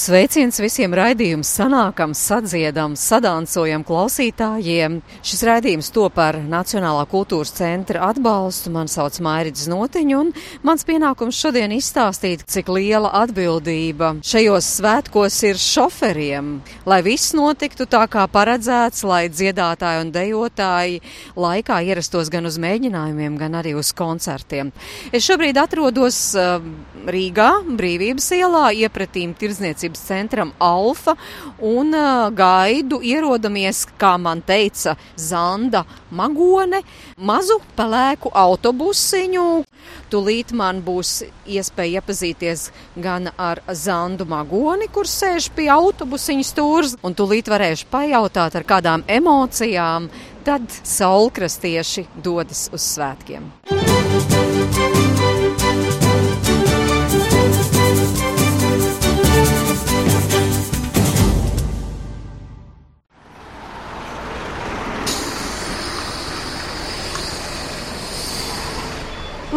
Sveiciens visiem raidījuma sanākam, sadziedam, sadancojam klausītājiem. Šis raidījums top par Nacionālā kultūras centra atbalstu. Man sauc Mairits Notiņu, un mans pienākums šodien izstāstīt, cik liela atbildība šajos svētkos ir šoferiem, lai viss notiktu tā kā paredzēts, lai dziedātāji un dejotāji laikā ierastos gan uz mēģinājumiem, gan arī uz koncertiem. Es šobrīd atrodos uh, Rīgā, Brīvības ielā, iepratīm tirdzniecības tirdzniecības centram Alfa un gaidu ierodamies, kā man teica Zanda Magone, mazu pelēku autobusiņu. Tūlīt man būs iespēja iepazīties gan ar Zandu Magoni, kur sēž pie autobusiņu stūrs, un tūlīt varēšu pajautāt, ar kādām emocijām tad saulkrastieši dodas uz svētkiem.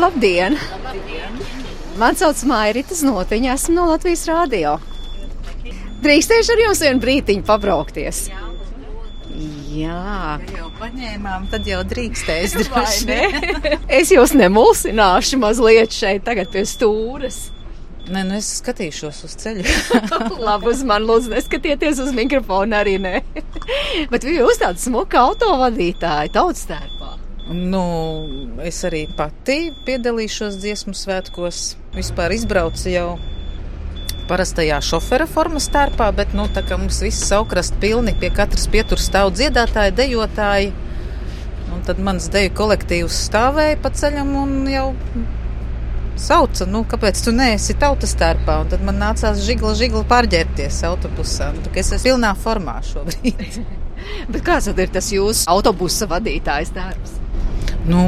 Labdien! Labdien. Man sauc Mairītas Notiņa, esmu no Latvijas Rādio. Drīkstēšu ar jums vienu brītiņu pabraukties. Jā, ja jau paņēmām, tad jau drīkstēs es jūs nemulsināšu mazliet šeit tagad pie stūres. Nē, nu es skatīšos uz ceļu. Labi, uz mani lūdzu, neskatieties uz mikrofonu arī nē. Bet jūs tāda smuka autovadītāja tautstērpā. Nu, es arī pati piedalīšos dziesmu svētkos. Vispār izbraucu jau parastajā šofera formas starpā, bet nu, tā kā mums viss saukrast pilni, pie katras pieturas stāv dziedātāji, dejotāji. Un tad mans deju kolektīvs stāvēja pa ceļam un jau sauca, nu, kāpēc tu neesi tautas starpā. Un tad man nācās žigla, žigla pārģērbties autobusā. Nu, es esmu pilnā formā šobrīd. bet kāds tad ir tas jūsu autobusa vadītājs darbs? Nu,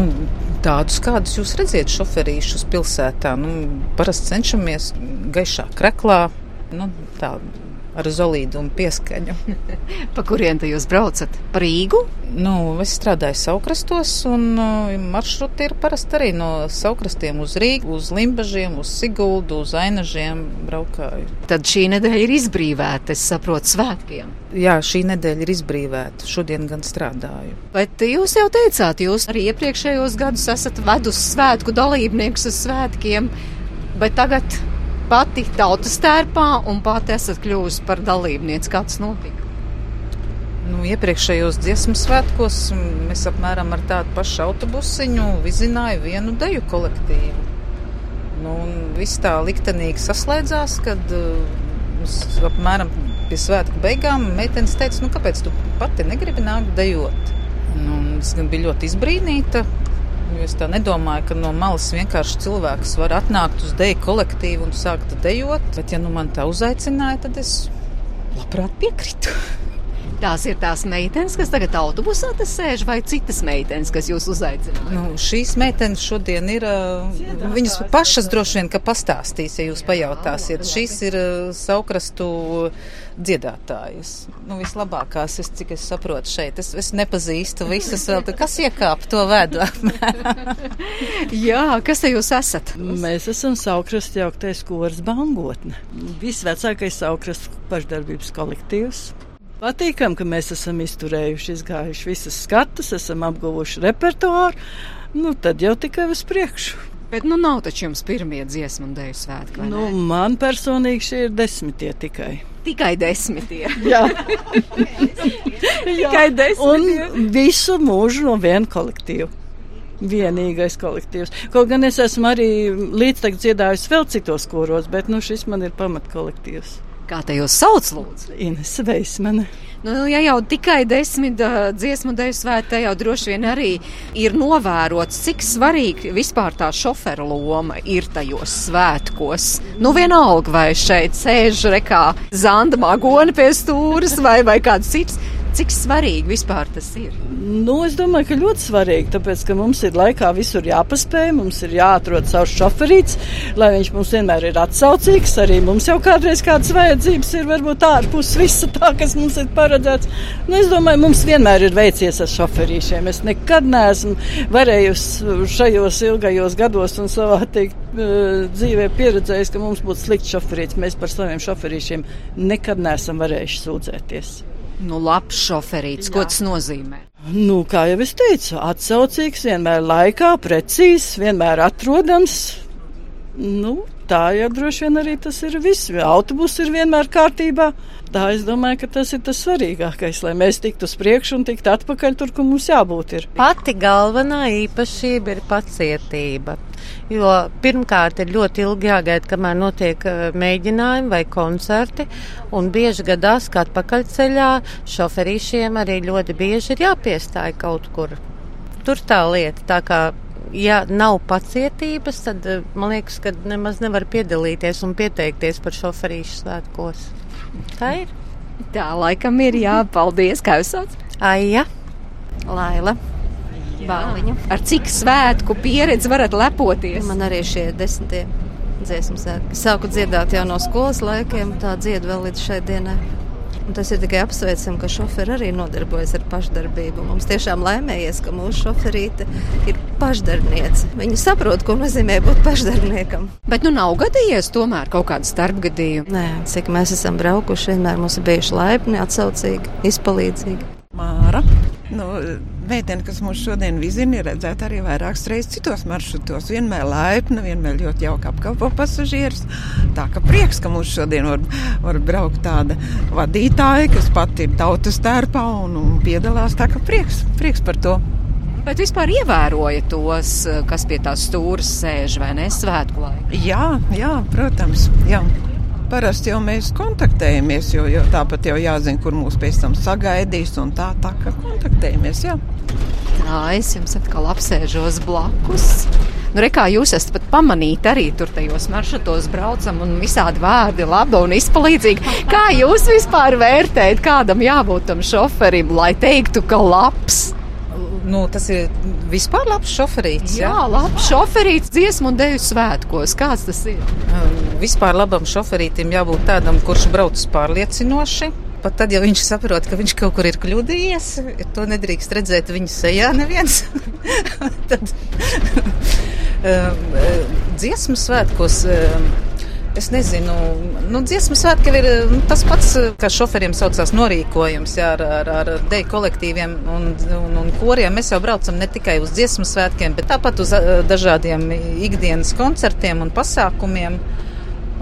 tādus, kādus jūs redzat, šoferīšus pilsētā. Nu, parasti cenšamies gaišā kreklā. Nu, tā, ar zelīdu un pieskaņu. pa kurien te jūs braucat? Pa Rīgu? Nu, es strādāju saukrastos, un uh, maršruti ir parasti arī no saukrastiem uz Rīgu, uz Limbažiem, uz Siguldu, uz Ainažiem braukāju. Tad šī nedēļa ir izbrīvēta, es saprotu, svētkiem. Jā, šī nedēļa ir izbrīvēta. Šodien gan strādāju. Bet jūs jau teicāt, jūs arī iepriekšējos gadus esat vedus svētku dalībniekus uz svētkiem, bet tagad pati tautas tērpā un pati esat kļuvusi par dalībnieci. Kā tas notika? Nu, iepriekšējos dziesmu svētkos mēs apmēram ar tādu pašu autobusiņu vizināju vienu deju kolektīvu. Nu, viss tā liktenīgi saslēdzās, kad uh, apmēram pie svētku beigām meitenes teica, nu, kāpēc tu pati negribi nākt dejot? Nu, es biju ļoti izbrīnīta. Es tā nedomāju, ka no malas vienkārši cilvēks var atnākt uz deju kolektīvu un sākt dejot. Bet, ja nu man tā uzaicināja, tad es labprāt piekritu. Tās ir tās meitenes, kas tagad autobusā sēž, vai citas meitenes, kas jūs uzaicinājāt? Nu, šīs meitenes šodien ir. Ciedātājs. Viņas pašas droši vien pastāstīs, ja jūs pajautāsiet. Šīs ir saukrastu dziedātājas. Nu, vislabākās, es, cik es saprotu šeit. Es, es nepazīstu visas vēl. Kas iekāp to vedu? Jā, kas te jūs esat? Mēs esam saukrastu jauktais kors Bangotne. Visvecākais saukrastu pašdarbības kolektīvs. Patīkam, ka mēs esam izturējuši, izgājuši visas skatus, esam apguvuši repertuāru. Nu, tad jau tikai uz priekšu. Bet nu nav taču jums pirmie dziesmu un dēļu svētki. Nu, man personīgi šie ir desmitie tikai. Tikai desmitie. Jā, tikai desmitie. Un visu mūžu no viena kolektīva. Vienīgais kolektīvs. Kaut gan es esmu arī līdz dziedājusi vēl citos koros, bet nu, šis man ir pamatkolektīvs. Kā te jūs sauc, lūdzu? Ines Veismane. Nu, ja jau tikai desmit uh, dziesmu dēļu svētā, jau droši vien arī ir novērots, cik svarīgi vispār tā šofera loma ir tajos svētkos. Nu, vienalga, vai šeit sēž rekā Zanda Magona pie stūras vai, vai kāds cits. Cik svarīgi vispār tas ir? Nu, es domāju, ka ļoti svarīgi, tāpēc, ka mums ir laikā visur jāpaspēj, mums ir jāatrod savs šoferīts, lai viņš mums vienmēr ir atsaucīgs. Arī mums jau kādreiz kādas vajadzības ir varbūt ārpus visa tā, kas mums ir paredzēts. Nu, es domāju, mums vienmēr ir veicies ar šoferīšiem. Es nekad neesmu varējusi šajos ilgajos gados un savā teikt, eh, dzīvē pieredzējis, ka mums būtu slikts šoferīts. Mēs par saviem šoferīšiem nekad neesam varējuši sūdzēties. Nu, labs šoferīts, ko tas nozīmē? Nu, kā jau es teicu, atsaucīgs, vienmēr laikā, precīzs, vienmēr atrodams. Nu, tā jau droši vien arī tas ir viss. Autobus ir vienmēr kārtībā. Tā es domāju, ka tas ir tas svarīgākais, lai mēs tiktu uz priekšu un tiktu atpakaļ tur, kur mums jābūt. Ir. Pati galvenā īpašība ir pacietība. Jo pirmkārt ir ļoti ilgi jāgaida, kamēr notiek eh, mēģinājumi vai koncerti. Un bieži gadās, ka atpakaļceļā šoferīšiem arī ļoti bieži ir jāpiestāj kaut kur. Tur tā lieta. Tā kā ja nav pacietības, tad eh, man liekas, ka nemaz nevar piedalīties un pieteikties par šoferīšu svētkos. Tā ir. Tā laikam ir jā, paldies, kā jūs sauc? Aija. Laila. Bāliņa. Ar cik svētku pieredzi varat lepoties? Man arī šie desmitie dziesmu svētki. Sāku dziedāt jau no skolas laikiem, tā dziedu vēl līdz šai dienai. Un tas ir tikai apsveicami, ka šoferi arī nodarbojas ar pašdarbību. Mums tiešām laimējies, ka mūsu šoferīte ir pašdarbniece. Viņa saprot, ko nozīmē būt pašdarbniekam. Bet nu nav gadījies tomēr kaut kāda starpgadījuma. Nē, cik mēs esam braukuši, vienmēr mums ir bijuši laipni, atsaucīgi, izpalīdzīgi. Māra. Nu, meitene, kas mums šodien vizina, ir redzēta arī vairākas reizes citos maršrutos. Vienmēr laipna, vienmēr ļoti jauka apkalpo pasažierus. Tā ka prieks, ka mums šodien var, var braukt tāda vadītāja, kas pati ir tautas tērpā un, un piedalās. Tā ka prieks, prieks par to. Bet vispār ievēroja tos, kas pie tās stūres sēž vai ne svētku laikā? Jā, jā, protams. Jā. Parasti jau mēs kontaktējamies, jo, jo tāpat jau jāzina, kur mūs pēc tam sagaidīs. Tā, tā kā kontaktējamies. Jā. Tā es jums atkal apsēžos blakus. Nu, re, kā jūs esat pat pamanīti arī tur tajos maršrutos braucam un visādi vārdi laba un izpalīdzīga. Kā jūs vispār vērtējat, kādam jābūt tam šoferim, lai teiktu, ka labs? Nu, tas ir vispār labs šoferīts. Jā, jā labs šoferīts dziesmu un deju svētkos. Kāds tas ir? Um, vispār labam šoferītim jābūt tādam, kurš brauc pārliecinoši. Pat tad, ja viņš saprot, ka viņš kaut kur ir kļūdījies, to nedrīkst redzēt viņa sejā neviens. tad um, dziesmu svētkos. Es nezinu, nu, dziesmu svētki ir nu, tas pats, kā šoferiem saucās norīkojums jā, ar, ar, ar deju kolektīviem un, un, un koriem. Mēs jau braucam ne tikai uz dziesmu svētkiem, bet tāpat uz dažādiem ikdienas koncertiem un pasākumiem.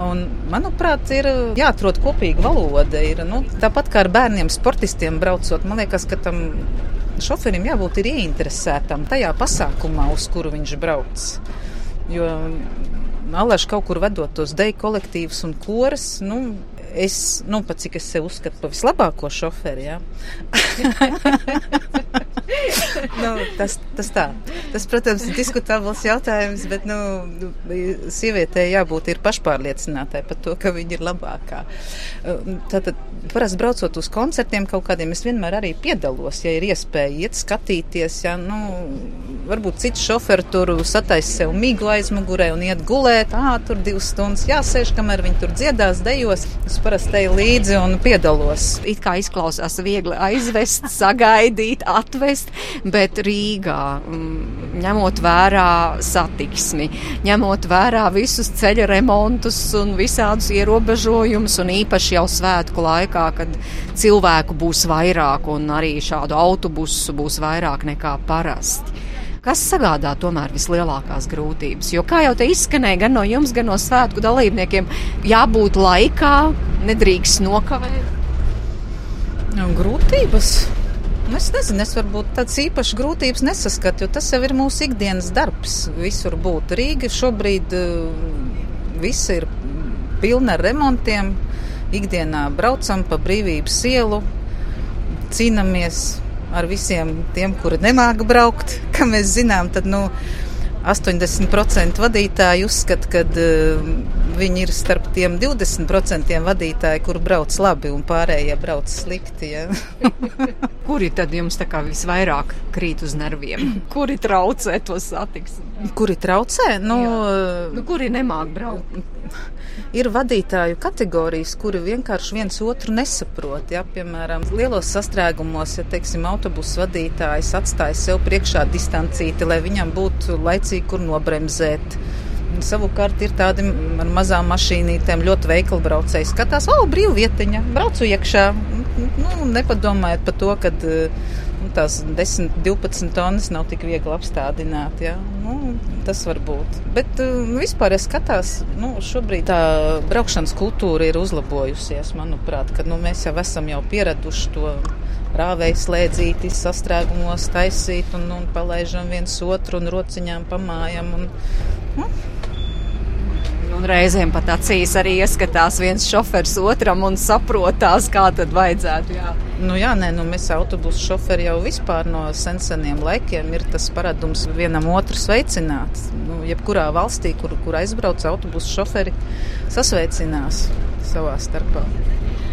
Un, manuprāt, ir jāatrod kopīga valoda. Ir, nu, tāpat kā ar bērniem, sportistiem braucot, man liekas, ka tam šoferim jābūt ieinteresētam tajā pasākumā, uz kuru viņš brauc. Jo Alaši kaut kur vedot tos deju kolektīvus un koras. Nu, es, nu, pat cik es sev uzskatu par vislabāko šoferi. Ja? nu, tas, tas tā. Tas, protams, ir diskutabls jautājums, bet nu, sievietei jābūt pašpārliecinātai par to, ka viņa ir labākā. Tātad, parasti braucot uz koncertiem kaut kādiem, es vienmēr arī piedalos, ja ir iespēja iet skatīties. Ja, nu, varbūt cits šoferi tur sataisa sev miglu aizmugurē un iet gulēt. Ā, tur divas stundas jāsēž, kamēr viņi tur dziedās, dejos. Es parasti eju līdzi un piedalos. It kā izklausās viegli aizvest, sagaidīt, atvest, bet Rīgā, mm, ņemot vērā satiksmi, ņemot vērā visus ceļa remontus un visādus ierobežojumus, un īpaši jau svētku laikā, kad cilvēku būs vairāk un arī šādu autobusu būs vairāk nekā parasti kas sagādā tomēr vislielākās grūtības. Jo, kā jau te izskanēja, gan no jums, gan no svētku dalībniekiem, jābūt laikā, nedrīkst nokavēt. Nu, grūtības. Nu, es nezinu, es varbūt tādas īpašas grūtības nesaskatu, jo tas jau ir mūsu ikdienas darbs. Visur būt Rīga šobrīd uh, viss ir pilna ar remontiem. Ikdienā braucam pa brīvības ielu, cīnāmies ar visiem tiem, kuri nemāga braukt. Kā mēs zinām, tad nu, 80% vadītāji uzskata, ka uh, viņi ir starp tiem 20% vadītāji, kur brauc labi un pārējie brauc slikti. Ja? Kuri tad jums tā kā visvairāk krīt uz nerviem? Kuri traucē to satiksmi? Kuri traucē? Nu, nu, kuri nemāk braukt? Ir vadītāju kategorijas, kuri vienkārši viens otru nesaprot. Ja? Piemēram, lielos sastrēgumos, ja teiksim, autobusu vadītājs atstāja sev priekšā distancīti, lai viņam būtu laicīgi, kur nobremzēt. Savukārt ir tādi ar mazām mašīnītēm ļoti veikli braucēji. Skatās, o, brīvvietiņa, braucu iekšā. Nu, nepadomājiet par to, ka nu, tās 10, 12 tonnas nav tik viegli apstādināt. Ja? Nu, tas var būt. Bet nu, vispār es skatās, nu, šobrīd tā braukšanas kultūra ir uzlabojusies. Manuprāt, ka nu, mēs jau esam jau pieraduši to rāvēju slēdzīti, sastrēgumos taisīt un, un palaižam viens otru un rociņām pamājam. Un, nu, Un reizēm pat acīs arī ieskatās viens šofers otram un saprotās, kā tad vajadzētu. Jā. Nu, jā, nē, nu, mēs autobusu šoferi jau vispār no seniem laikiem ir tas paradums vienam otru sveicināt. Nu, jebkurā valstī, kur, kur aizbrauc autobusu šoferi, sasveicinās savā starpā.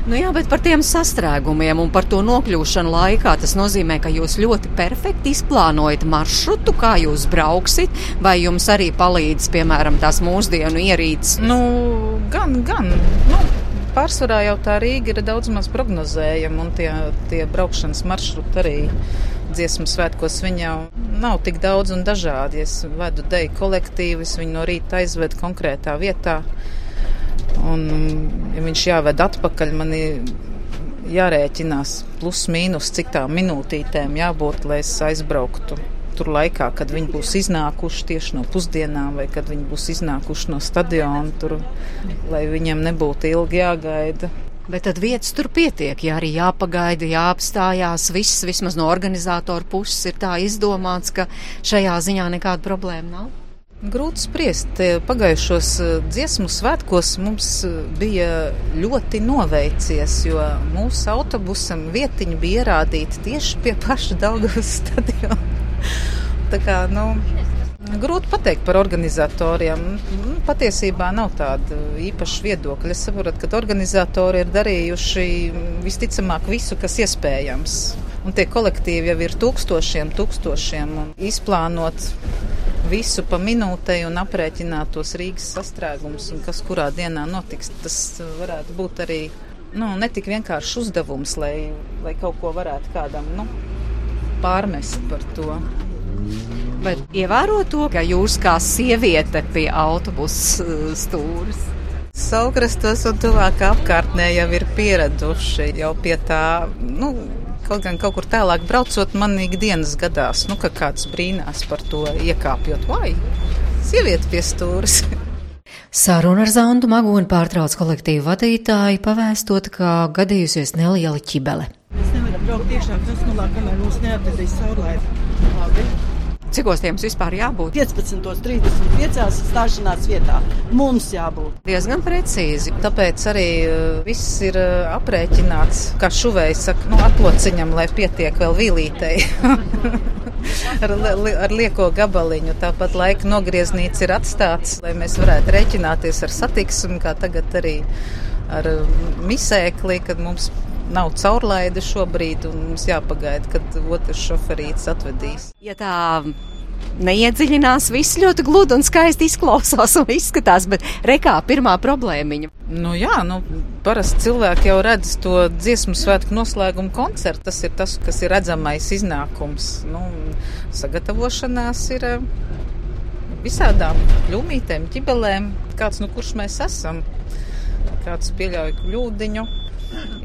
Nu jā, bet par tiem sastrēgumiem un par to nokļūšanu laikā tas nozīmē, ka jūs ļoti perfekti izplānojat maršrutu, kā jūs brauksit, vai jums arī palīdz, piemēram, tās mūsdienu ierīces? Nu, gan, gan. Nu. Pārsvarā jau tā Rīga ir daudz maz prognozējama, un tie, tie braukšanas maršruti arī dziesmu svētkos viņi jau nav tik daudz un dažādi. Es vedu deju kolektīvus, viņi no rīta aizved konkrētā vietā. Un, ja viņš jāved atpakaļ, man ir jārēķinās plus mīnus, cik tā minūtītēm jābūt, lai es aizbrauktu. Tur laikā, kad viņi būs iznākuši tieši no pusdienām, vai kad viņi būs iznākuši no stadiona, tur, lai viņiem nebūtu ilgi jāgaida. Bet tad vietas tur pietiek, ja arī jāpagaida, jāapstājās. Viss vismaz no organizatora puses ir tā izdomāts, ka šajā ziņā nekāda problēma nav. Grūti spriest. Pagājušos eh, dziesmu svētkos mums eh, bija ļoti noveicies, jo mūsu autobusam vietiņa bija ierādīta tieši pie paša Daugavas stadiona. Tā kā, nu, grūti pateikt par organizatoriem. Patiesībā nav tāda īpaša viedokļa. Es saprotu, ka organizatori ir darījuši visticamāk visu, kas iespējams. Un tie kolektīvi jau ir tūkstošiem, tūkstošiem izplānot visu pa minūtei un aprēķināt tos Rīgas sastrēgumus un kas kurā dienā notiks. Tas varētu būt arī nu, ne tik vienkāršs uzdevums, lai, lai kaut ko varētu kādam nu, pārmest par to. Bet ievēro to, ka jūs kā sieviete pie autobusu uh, stūres. Saukrastos un tuvāk apkārtnē jau ir pieraduši jau pie tā, nu, Kaut gan kaut kur tālāk braucot, man ikdienas gadās, nu, ka kāds brīnās par to iekāpjot. Vai? Sieviete pie stūres. Saruna ar Zandu Magūnu pārtrauc kolektīvu vadītāju, pavēstot, ka gadījusies neliela ķibele. Mēs nevaram braukt tiešām krasnulā, kamēr mūs neatradīs saulē. Labi. Cikos tiem vispār jābūt? 15.35. stāšanās vietā. Mums jābūt. Diezgan precīzi. Tāpēc arī uh, viss ir uh, aprēķināts, kā šuvējs saka, nu, atlociņam, lai pietiek vēl vīlītei. ar, li, ar lieko gabaliņu. Tāpat laika nogrieznīts ir atstāts, lai mēs varētu rēķināties ar satiksmi, kā tagad arī ar misēkli, kad mums nav caurlaide šobrīd, un mums jāpagaida, kad otrs šoferītis atvedīs. Ja tā neiedziļinās, viss ļoti gludi un skaisti izklausās un izskatās, bet rekā pirmā problēmiņa. Nu jā, nu, parasti cilvēki jau redz to dziesmu svētku noslēgumu koncertu. Tas ir tas, kas ir redzamais iznākums. Nu, sagatavošanās ir eh, visādām kļūmītēm, ķibelēm, kāds nu kurš mēs esam. Kāds pieļauj kļūdiņu,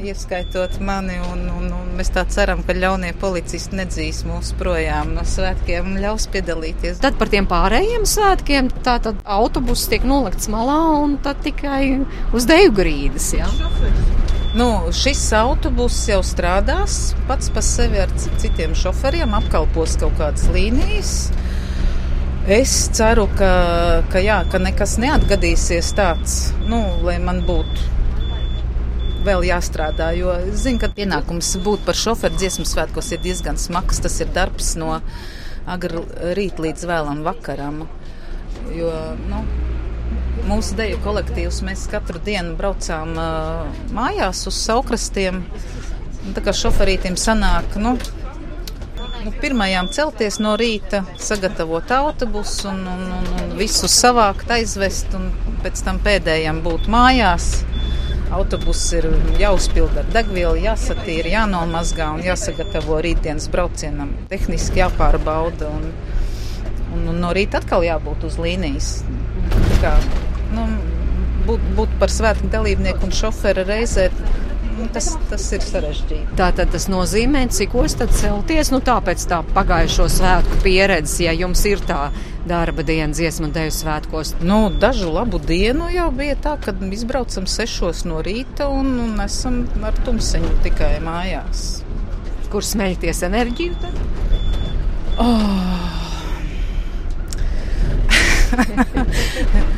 ieskaitot mani. Un, un, un mēs tā ceram, ka ļaunie policisti nedzīs mūs projām no svētkiem un ļaus piedalīties. Tad par tiem pārējiem svētkiem tā tad autobuss tiek nolikts malā un tad tikai uz deju grīdas. Ja? Nu, šis autobus jau strādās pats par sevi ar citiem šoferiem, apkalpos kaut kādas līnijas. Es ceru, ka, ka, jā, ka nekas neatgadīsies tāds, nu, lai man būtu vēl jāstrādā. Jo es zinu, ka pienākums būt par šoferu dziesmu svētkos ir diezgan smags. Tas ir darbs no agrā rīta līdz vēlam vakaram. Jo, nu, mūsu deju kolektīvs. Mēs katru dienu braucām uh, mājās uz saukrastiem. Tā kā šoferītim sanāk, nu, nu, pirmajām celties no rīta, sagatavot autobusu un, un, un, un visus savākt, aizvest un pēc tam pēdējiem būt mājās. Autobuss ir jāuzpilda ar degvielu, jāsatīra, jānomazgā un jāsagatavo rītdienas braucienam. Tehniski jāpārbauda un, un, un no rīta atkal jābūt uz līnijas. Kā, nu, būt, būt par svētku dalībnieku un šofera reizē, nu, tas, tas ir sarežģīti. Tātad tas nozīmē, cikos tad celties, nu tāpēc tā pagājušo svētku pieredze, ja jums ir tā darba diena dziesmu un deju svētkos. Nu, dažu labu dienu jau bija tā, ka izbraucam sešos no rīta un, un esam ar tumseņu tikai mājās. Kur smeļties enerģiju tad?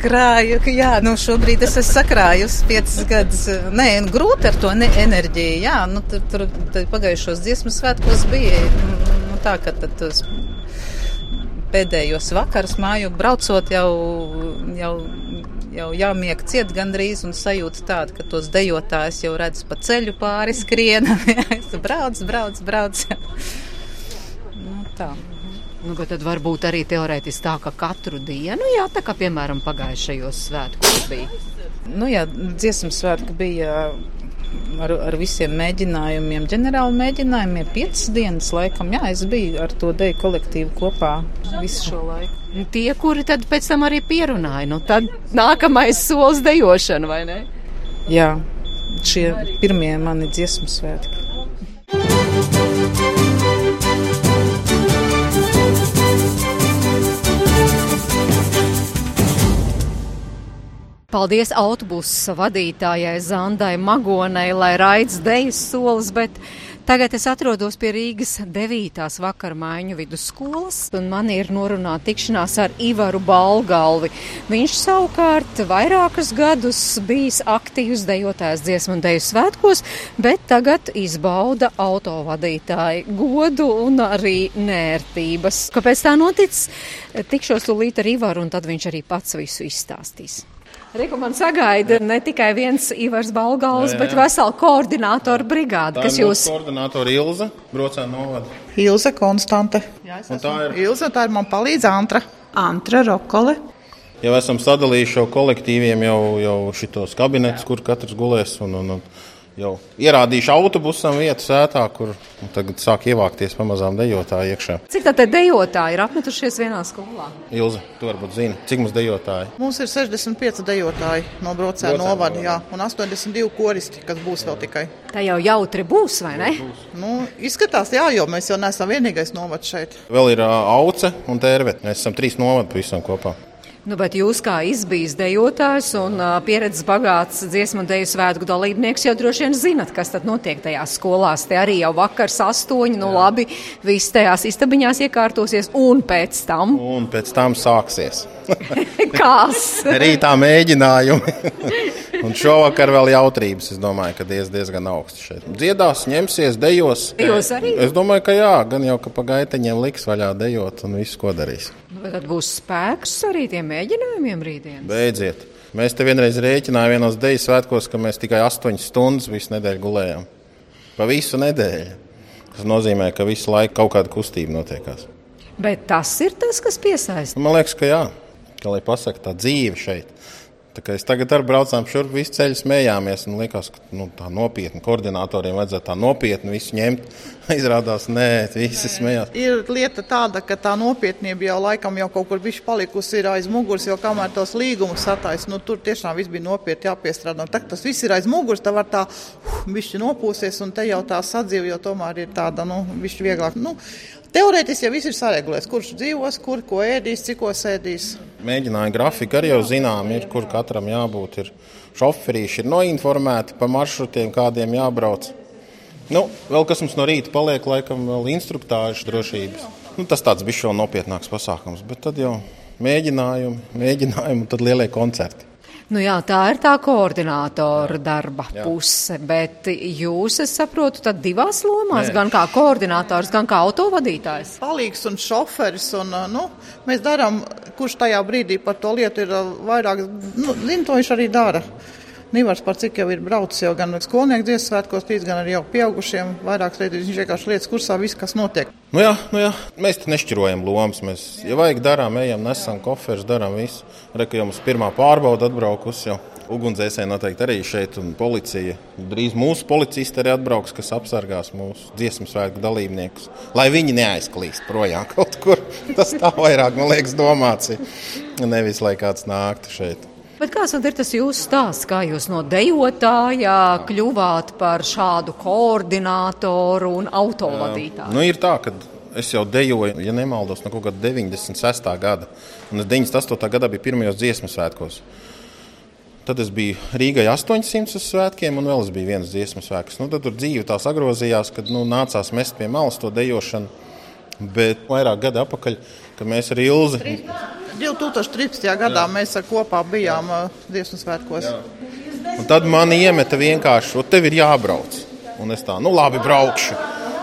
Krāju, jā, nu šobrīd es esmu sakrājusi piecas gadus. Nē, grūti ar to ne enerģiju. Jā, nu, tur, tur tur pagājušos dziesmu svētkos bija nu, tā, ka tad tos pēdējos vakars māju braucot jau, jau, jau jāmiek ciet gandrīz un sajūta tāda, ka tos dejotājs jau redz pa ceļu pāri skriena. brauc, brauc, brauc. nu, tā. Nu, tad varbūt arī teorētiski tā, ka katru dienu, jā, tā kā piemēram pagājušajos svētkos bija. Nu, jā, dziesmu svētki bija ar, ar visiem mēģinājumiem, ģenerāli mēģinājumiem, piecas dienas laikam. Jā, es biju ar to deju kolektīvu kopā visu šo laiku. Tie, kuri tad pēc tam arī pierunāja, nu tad nākamais solis dejošana, vai ne? Jā, šie pirmie mani dziesmu svētki. Paldies autobusa vadītājai Zandai Magonai, lai raids dejas solis, bet tagad es atrodos pie Rīgas 9. vakar maiņu vidusskolas, un man ir norunāta tikšanās ar Ivaru Balgalvi. Viņš savukārt vairākus gadus bijis aktīvs dejotājs dziesmu un deju svētkos, bet tagad izbauda autovadītāju godu un arī nērtības. Kāpēc tā noticis? Tikšos tūlīt ar Ivaru, un tad viņš arī pats visu izstāstīs. Reku man sagaida ne tikai viens Ivars Balgals, Jā, jā. bet vesela koordinātora brigāde, kas jūs koordinātora Ilza, brocēna novada. Ilze Konstante. Un tā ir. Ilze, tā ir man palīdz Antra. Antra Rokole. Jau esam sadalījuši šo kolektīviem jau, jau šitos kabinetus, kur katrs gulēs. Un, un, un jau ierādījuši autobusam vietu sētā, kur un tagad sāk ievākties pamazām dejotāji iekšā. Cik tā te dejotāji ir apmetušies vienā skolā? Ilza, tu varbūt zini, cik mums dejotāji. Mums ir 65 dejotāji no Brocēna novada, jā, un 82 koristi, kas būs vēl tikai. Tā jau jautri būs, vai ne? Nu, izskatās, jā, jo mēs jau neesam vienīgais novads šeit. Vēl ir ā, auce un tērvet. Mēs esam trīs novadi pavisam kopā. Nu, bet jūs kā izbijis dejotājs un uh, pieredzes bagāts dziesmu un deju svētku dalībnieks jau droši vien zinat, kas tad notiek tajās skolās. Te arī jau vakars astoņi, nu labi, viss tajās istabiņās iekārtosies un pēc tam Un pēc tam sāksies. kās. Rītā mēģinājumi. un šovakar vēl jautrības. Es domāju, ka diez, diezgan augsts šeit. Dziedās, ņemsies, dejos. Dejos arī? Es domāju, ka jā, gan jau ka pa gaiteņiem liks vaļā dejot un visu, ko darīs. Nu, tad būs spēks arī tiem mēģinājumiem rītdien. Beidziet. Mēs te vienreiz rēķinājām vienos deju svētkos, ka mēs tikai 8 stundas visu nedēļu gulējām. Pa visu nedēļu. Tas nozīmē, ka visu laiku kaut kāda kustība notiekās. Bet tas ir tas, kas piesaista. Man liekas, ka jā, ka lai pasakā tā dzīve šeit. Es tagad ar braucām šurp, visu ceļu smējāmies. un Likās, ka nu, tā nopietni koordinatoriem vajadzētu tā nopietni visu ņemt. Izrādās, nē, visi smējās. Ir lieta tāda, ka tā nopietnība jau laikam jau kaut kur bišķi palikusi aiz muguras, jo kamēr tos līgumus satais, nu tur tiešām viss bija nopietni jāpiestrādā. Tagad tas viss ir aiz muguras, tā var tā uh, bišķi nopūsies, un te jau tā sadzīve jau tomēr ir tāda, nu, bišķi vieglāk. Nu, Teorētiski jau viss ir saregulēts, kurš dzīvos, kur ko ēdīs, cik ko sēdīs. Mēģinājumu grafika arī jau zinām, ir, kur katram jābūt. Ir šoferīši ir noinformēti par maršrutiem, kādiem jābrauc. Nu, vēl kas mums no rīta paliek, laikam, vēl instruktāžu drošības. Nu, tas tāds bija vēl nopietnāks pasākums, bet tad jau mēģinājumi, mēģinājumi un tad lielie koncerti. Nu jā, tā ir tā koordinātora darba jā. puse, bet jūs, es saprotu, tad divās lomās, Nē. gan kā koordinators, gan kā autovadītājs. Palīgs un šoferis, un nu, mēs darām, kurš tajā brīdī par to lietu ir vairāk, nu, zin, to viņš arī dara. Nīvars par cik jau ir braucis jau gan skolnieku dziesmu svētkos, līdz gan arī jau pieaugušiem. Vairākas reizes viņš vienkārši lietas kursā, viss, kas notiek. Nu jā, nu jā, mēs te nešķirojam lomas. Mēs, ja vajag, darām, ejam, nesam koferus, darām visu. Reku jau mums pirmā pārbauda atbraukusi jau. Ugunsdzēsēji noteikti arī šeit, un policija. Drīz mūsu policisti arī atbrauks, kas apsargās mūsu dziesmu svētku dalībniekus. Lai viņi neaizklīst projām kaut kur. Tas tā vairāk, man liekas, domāts. Nevis lai kāds nāktu šeit. Bet kāds ir tas jūsu stāsts, kā jūs no dejotāja kļuvāt par šādu koordinātoru un autovadītāju? Nu, ir tā, ka es jau dejoju, ja nemaldos, no kaut kāda 96. gada. Un 98. gadā bija pirmajos dziesmu svētkos. Tad es biju Rīgai 800 svētkiem, un vēl es biju viens dziesmu svētks. Nu, tad tur dzīve tā sagrozījās, kad nu, nācās mest pie malas to dejošanu. Bet vairāk gadu atpakaļ, kad mēs ar Ilzi. 13. 2013. gadā Jā. mēs kopā bijām Dievs svētkos. Un tad man iemeta vienkārši, o tev ir jābrauc. Un es tā, nu labi, braukšu.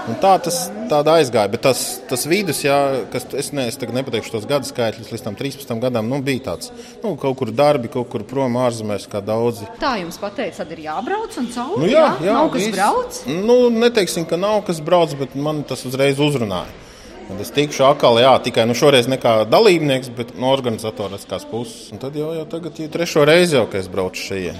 Un tā tas aizgāja. Bet tas, tas vidus, jā, kas es, ne, es nepateikšu tos gadu skaitļus, līdz tam 13 gadam, nu, bija tāds nu, kaut kur darbi, kaut kur prom ārzemēs, kā daudzi. Tā jums pateica, tad ir jābrauc un cauri. Nu, jā, jā, jā, nav kas viss. brauc. Nu, neteiksim, ka nav kas brauc, bet man tas uzreiz uzrunāja. Tad es tikšu atkal, jā, tikai nu, šoreiz ne kā dalībnieks, bet no organizatoriskās puses. Un tad jau, jau tagad ir trešo reizi, jau, kad es braucu šeit.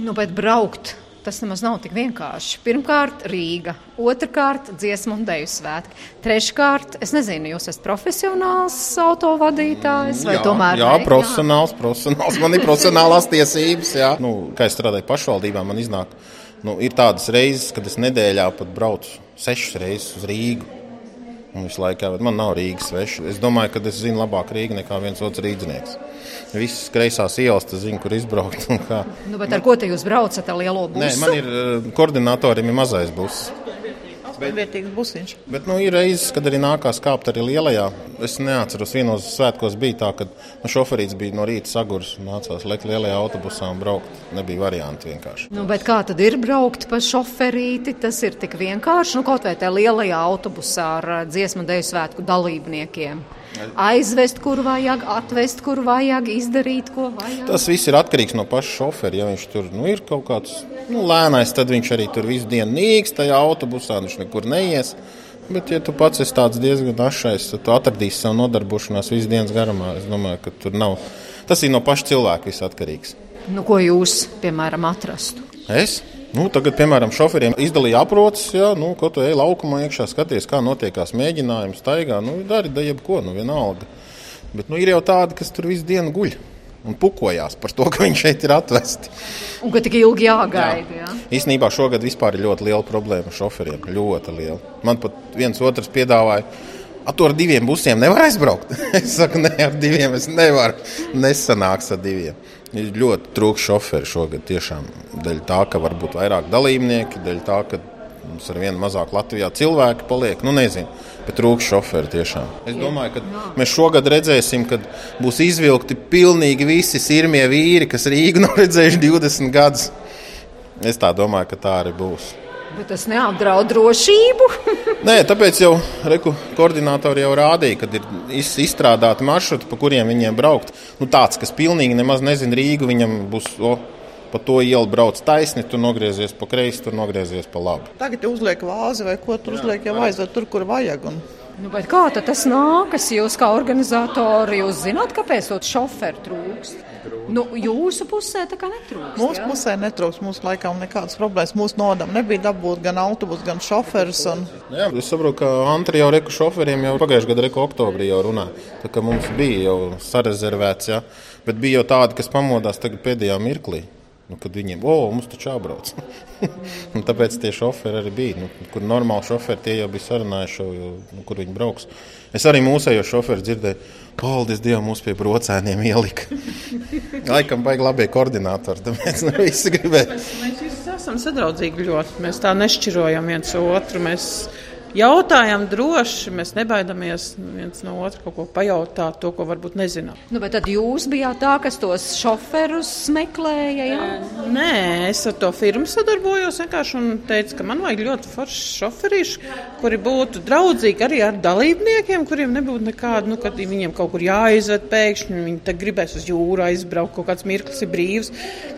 Nu, bet braukt tas nemaz nav tik vienkārši. Pirmkārt, Rīga, otrkārt, dziesmu un dēļu svētki. Treškārt, es nezinu, jūs esat profesionāls autovadītājs vai jā, tomēr? Jā, ne? profesionāls, jā. profesionāls. Man ir profesionālās tiesības. Jā. Nu, kā es strādāju pašvaldībā, man iznāk, nu, ir tādas reizes, kad es nedēļā pat braucu sešas reizes uz Rīgu. Un visu laiku, bet man nav Rīgas sveša. Es domāju, ka es zinu labāk Rīgu nekā viens otrs rīznieks. Visas kreisās ielas, tas zinu, kur izbraukt. Nu, bet ar ko te jūs braucat ar lielo busu? Nē, man ir uh, koordinatoriem ir mazais buss. Vērtīgs busiņš. Bet nu, ir reizes, kad arī nākās kāpt arī lielajā. Es neatceros, vienos svētkos bija tā, ka nu, šoferīts bija no rīta sagurs un nācās lekt lielajā autobusā un braukt. Nebija varianti vienkārši. Nu, bet kā tad ir braukt pa šoferīti? Tas ir tik vienkārši, nu kaut vai tajā lielajā autobusā ar dziesmu deju svētku dalībniekiem aizvest, kur vajag, atvest, kur vajag, izdarīt, ko vajag. Tas viss ir atkarīgs no paša šofera. Ja viņš tur nu, ir kaut kāds nu, lēnais, tad viņš arī tur visu dienu nīks tajā autobusā, viņš nekur neies. Bet, ja tu pats esi tāds diezgan ašais, tad tu atradīsi savu nodarbošanās visu dienas garumā. Es domāju, ka tur nav. Tas ir no paša cilvēka atkarīgs. Nu, ko jūs, piemēram, atrastu? Es? Nu, tagad, piemēram, šoferiem izdalīja aprocis, ja nu, ko tu ej laukumā iekšā, skaties, kā notiekās mēģinājums, staigā. Nu, dari da jebko, nu, vienalga. Bet nu, ir jau tādi, kas tur visu dienu guļ un pukojās par to, ka viņi šeit ir atvesti. Un ka tik ilgi jāgaida. Jā. Jā. Īsnībā šogad vispār ir ļoti liela problēma šoferiem. Ļoti liela. Man pat viens otrs piedāvāja. Ar ar diviem busiem nevar aizbraukt. es saku, nē, ar diviem es nevaru. Nesanāks ar diviem. Ļoti trūks šoferi šogad. Tiešām dēļ tā, ka varbūt vairāk dalībnieki, dēļ tā, ka mums ar vienu mazāk Latvijā cilvēki paliek. Nu, nezinu, bet trūks šoferi tiešām. Es domāju, ka mēs šogad redzēsim, kad būs izvilkti pilnīgi visi sirmie vīri, kas Rīgu nav redzējuši 20 gadus. Es tā domāju, ka tā arī būs. Bet tas neapdraud drošību. Nē, tāpēc jau reku, koordinatori jau rādīja, ka ir izstrādāti maršruti, pa kuriem viņiem braukt. Nu, tāds, kas pilnīgi nemaz nezina Rīgu, viņam būs. O, Pa to ielu brauc taisni, tur nogriezies pa kreisi, tur nogriezies pa labi. Tagad uzliek vāzi vai ko tur uzliek, jau aizved tur, kur vajag. Un... Nu, kā tas nākas? Jūs kā organizatori, jūs zināt, kāpēc to šoferu trūkst? Nu, jūsu pusē tā kā netrūkst. Mūsu jā? pusē netrūkst. Mums laikam nekādas problēmas. Mūsu nodam nebija dabūt gan autobusu, gan šoferus. Un... Jā, es saprotu, ka Antri jau reku šoferiem jau pagājušajā gadā, reku oktobrī jau runā. Tā kā mums bija jau sarezervēts, jā. bet bija jau tādi, kas pamodās tagad pēdējā mirklī. Nu, kad viņiem, oh, mums taču jābrauc. tāpēc tie šoferi arī bija. Nu, kur normāli šoferi tie jau bija sarunājuši, jo, nu, kur viņi brauks. Es arī mūsējo šoferi dzirdēju, paldies Dievam, mūs pie brocēniem ielika. Laikam baigi labie koordinātori, tāpēc nu, visi gribēja. Mēs, mēs visi esam sadraudzīgi ļoti. Mēs tā nešķirojam viens otru. Mēs jautājam droši, mēs nebaidamies viens no otra kaut ko pajautāt, to, ko varbūt nezinām. Nu, bet tad jūs bijāt tā, kas tos šoferus meklēja? Jā? Nē, es ar to firmu sadarbojos vienkārši un teicu, ka man vajag ļoti foršs šoferīši, kuri būtu draudzīgi arī ar dalībniekiem, kuriem nebūtu nekāda, nu, kad viņiem kaut kur jāizved pēkšņi, viņi te gribēs uz jūru aizbraukt, kaut kāds mirklis ir brīvs,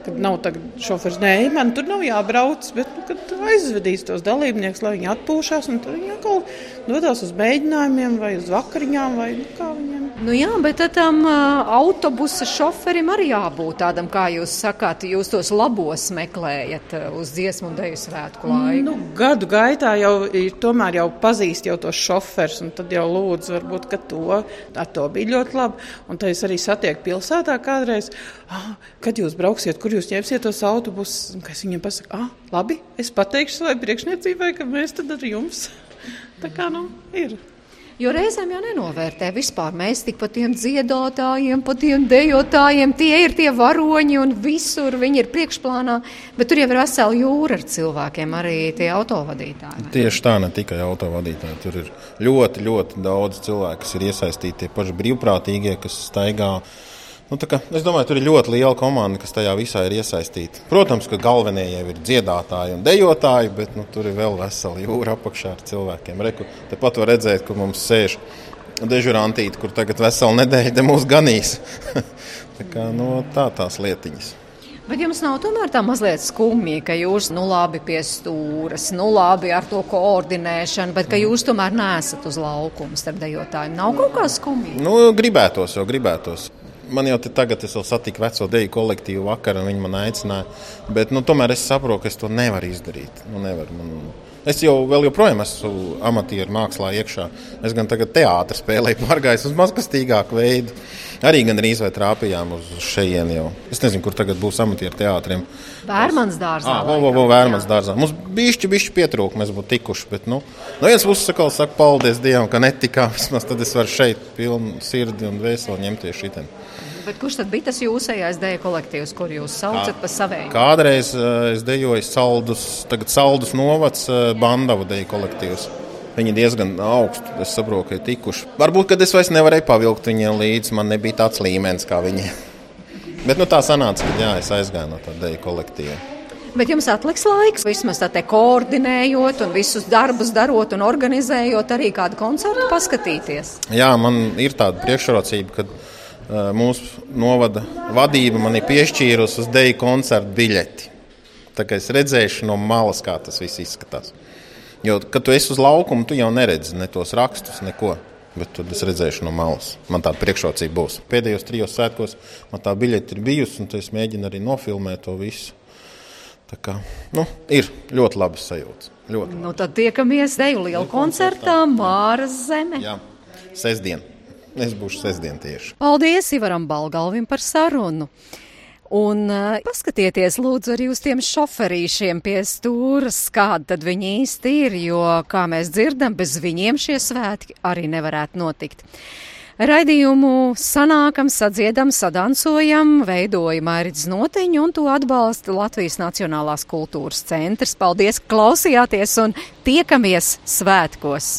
kad nav tagad šoferis. Nē, man tur nav jābrauc, bet nu, kad aizvedīs tos dalībniekus, lai viņi atpūšās, un tad viņi atkal dodas uz mēģinājumiem vai uz vakariņām vai nu, kā viņiem. Nu jā, bet tam uh, autobusa šoferim arī jābūt tādam, kā jūs sakāt, jūs tos labos meklējat uh, uz dziesmu un deju svētku laiku. Nu, gadu gaitā jau ir tomēr jau pazīst jau tos šoferus, un tad jau lūdzu, varbūt, ka to, ar to bija ļoti labi. Un tad es arī satieku pilsētā kādreiz, ah, kad jūs brauksiet, kur jūs ņemsiet tos autobusus, un kas viņiem pasaka, ah, labi, es pateikšu savai priekšniecībai, ka mēs tad ar jums. Tā kā nu ir. Jo reizēm jau nenovērtē vispār. Mēs tik pa tiem dziedātājiem, pa tiem dejotājiem, tie ir tie varoņi un visur viņi ir priekšplānā. Bet tur jau ir vesela jūra ar cilvēkiem, arī tie autovadītāji. Tieši tā, ne tikai autovadītāji. Tur ir ļoti, ļoti daudz cilvēku, kas ir iesaistīti, tie paši brīvprātīgie, kas staigā Nu, kā, es domāju, tur ir ļoti liela komanda, kas tajā visā ir iesaistīta. Protams, ka galvenie jau ir dziedātāji un dejotāji, bet nu, tur ir vēl vesela jūra apakšā ar cilvēkiem. Reku, tepat var redzēt, ka mums sēž dežurantīte, kur tagad vesela nedēļa mūs ganīs. tā, kā, nu, tā tās lietiņas. Bet jums nav tomēr tā mazliet skumji, ka jūs, nu, labi pie stūres, nu, labi ar to koordinēšanu, bet ka jūs tomēr nesat uz laukuma starp dejotājiem. Nav kaut kā skumji? Nu, gribētos, jau gribētos. Man jau tagad es satiku veco deju kolektīvu vakar, un viņi man aicināja. Bet nu, tomēr es saprotu, ka es to nevaru izdarīt. Nu, nevar, man... Es jau vēl joprojām esmu amatieru mākslā iekšā. Es gan tagad teātrī spēlēju, pārgājis uz mazkastīgāku veidu. Arī gan arī trāpījām uz šejienu jau. Es nezinu, kur tagad būs amatieru teātriem. Vērmans dārzā. Ah, vo, vo, vērmans dārzā. Mums bišķi, bišķi pietrūka, mēs būtu tikuši. Bet, nu, no vienas puses sakal, saku, paldies Dievam, ka netikām. Vismaz tad es varu šeit pilnu sirdi un vēseli ņemties šitien. Bet kurš tad bija tas jūsējais dēļa kolektīvs, kur jūs saucat par saviem? Kādreiz uh, es dejoju saldus, tagad saldus novads uh, Bandavu dēļa kolektīvs. Viņi diezgan augstu, es saprotu, ka ir tikuši. Varbūt, kad es vairs nevarēju pavilkt viņiem līdzi, man nebija tāds līmenis kā viņiem. Bet nu, tā sanāca, ka jā, es aizgāju no tāda dēļa kolektīva. Bet jums atliks laiks, vismaz tā koordinējot, un visus darbus darot un organizējot, arī kādu koncertu paskatīties. Jā, man ir tāda priekšrocība, ka mūsu novada vadība man ir piešķīrusi uz deju koncertu biļeti. Tā kā es redzēšu no malas, kā tas viss izskatās. Jo, kad tu esi uz laukuma, tu jau neredzi ne tos rakstus, neko. Bet tad es redzēšu no malas. Man tāda priekšrocība būs. Pēdējos trijos svētkos man tā biļete ir bijusi, un es mēģinu arī nofilmēt to visu. Tā kā, nu, ir ļoti labi sajūta. Ļoti nu, tad tiekamies Deju lielu koncertā Māras zeme. Jā, sestdien. Es būšu sestdien tieši. Paldies Ivaram Balgalvim par sarunu. Un uh, paskatieties, lūdzu, arī uz tiem šoferīšiem pie stūras, kāda tad viņi īsti ir, jo, kā mēs dzirdam, bez viņiem šie svētki arī nevarētu notikt. Raidījumu sanākam, sadziedam, sadansojam, veidoja Mērķis Notiņu un to atbalsta Latvijas Nacionālās kultūras centrs. Paldies, klausījāties un tiekamies svētkos!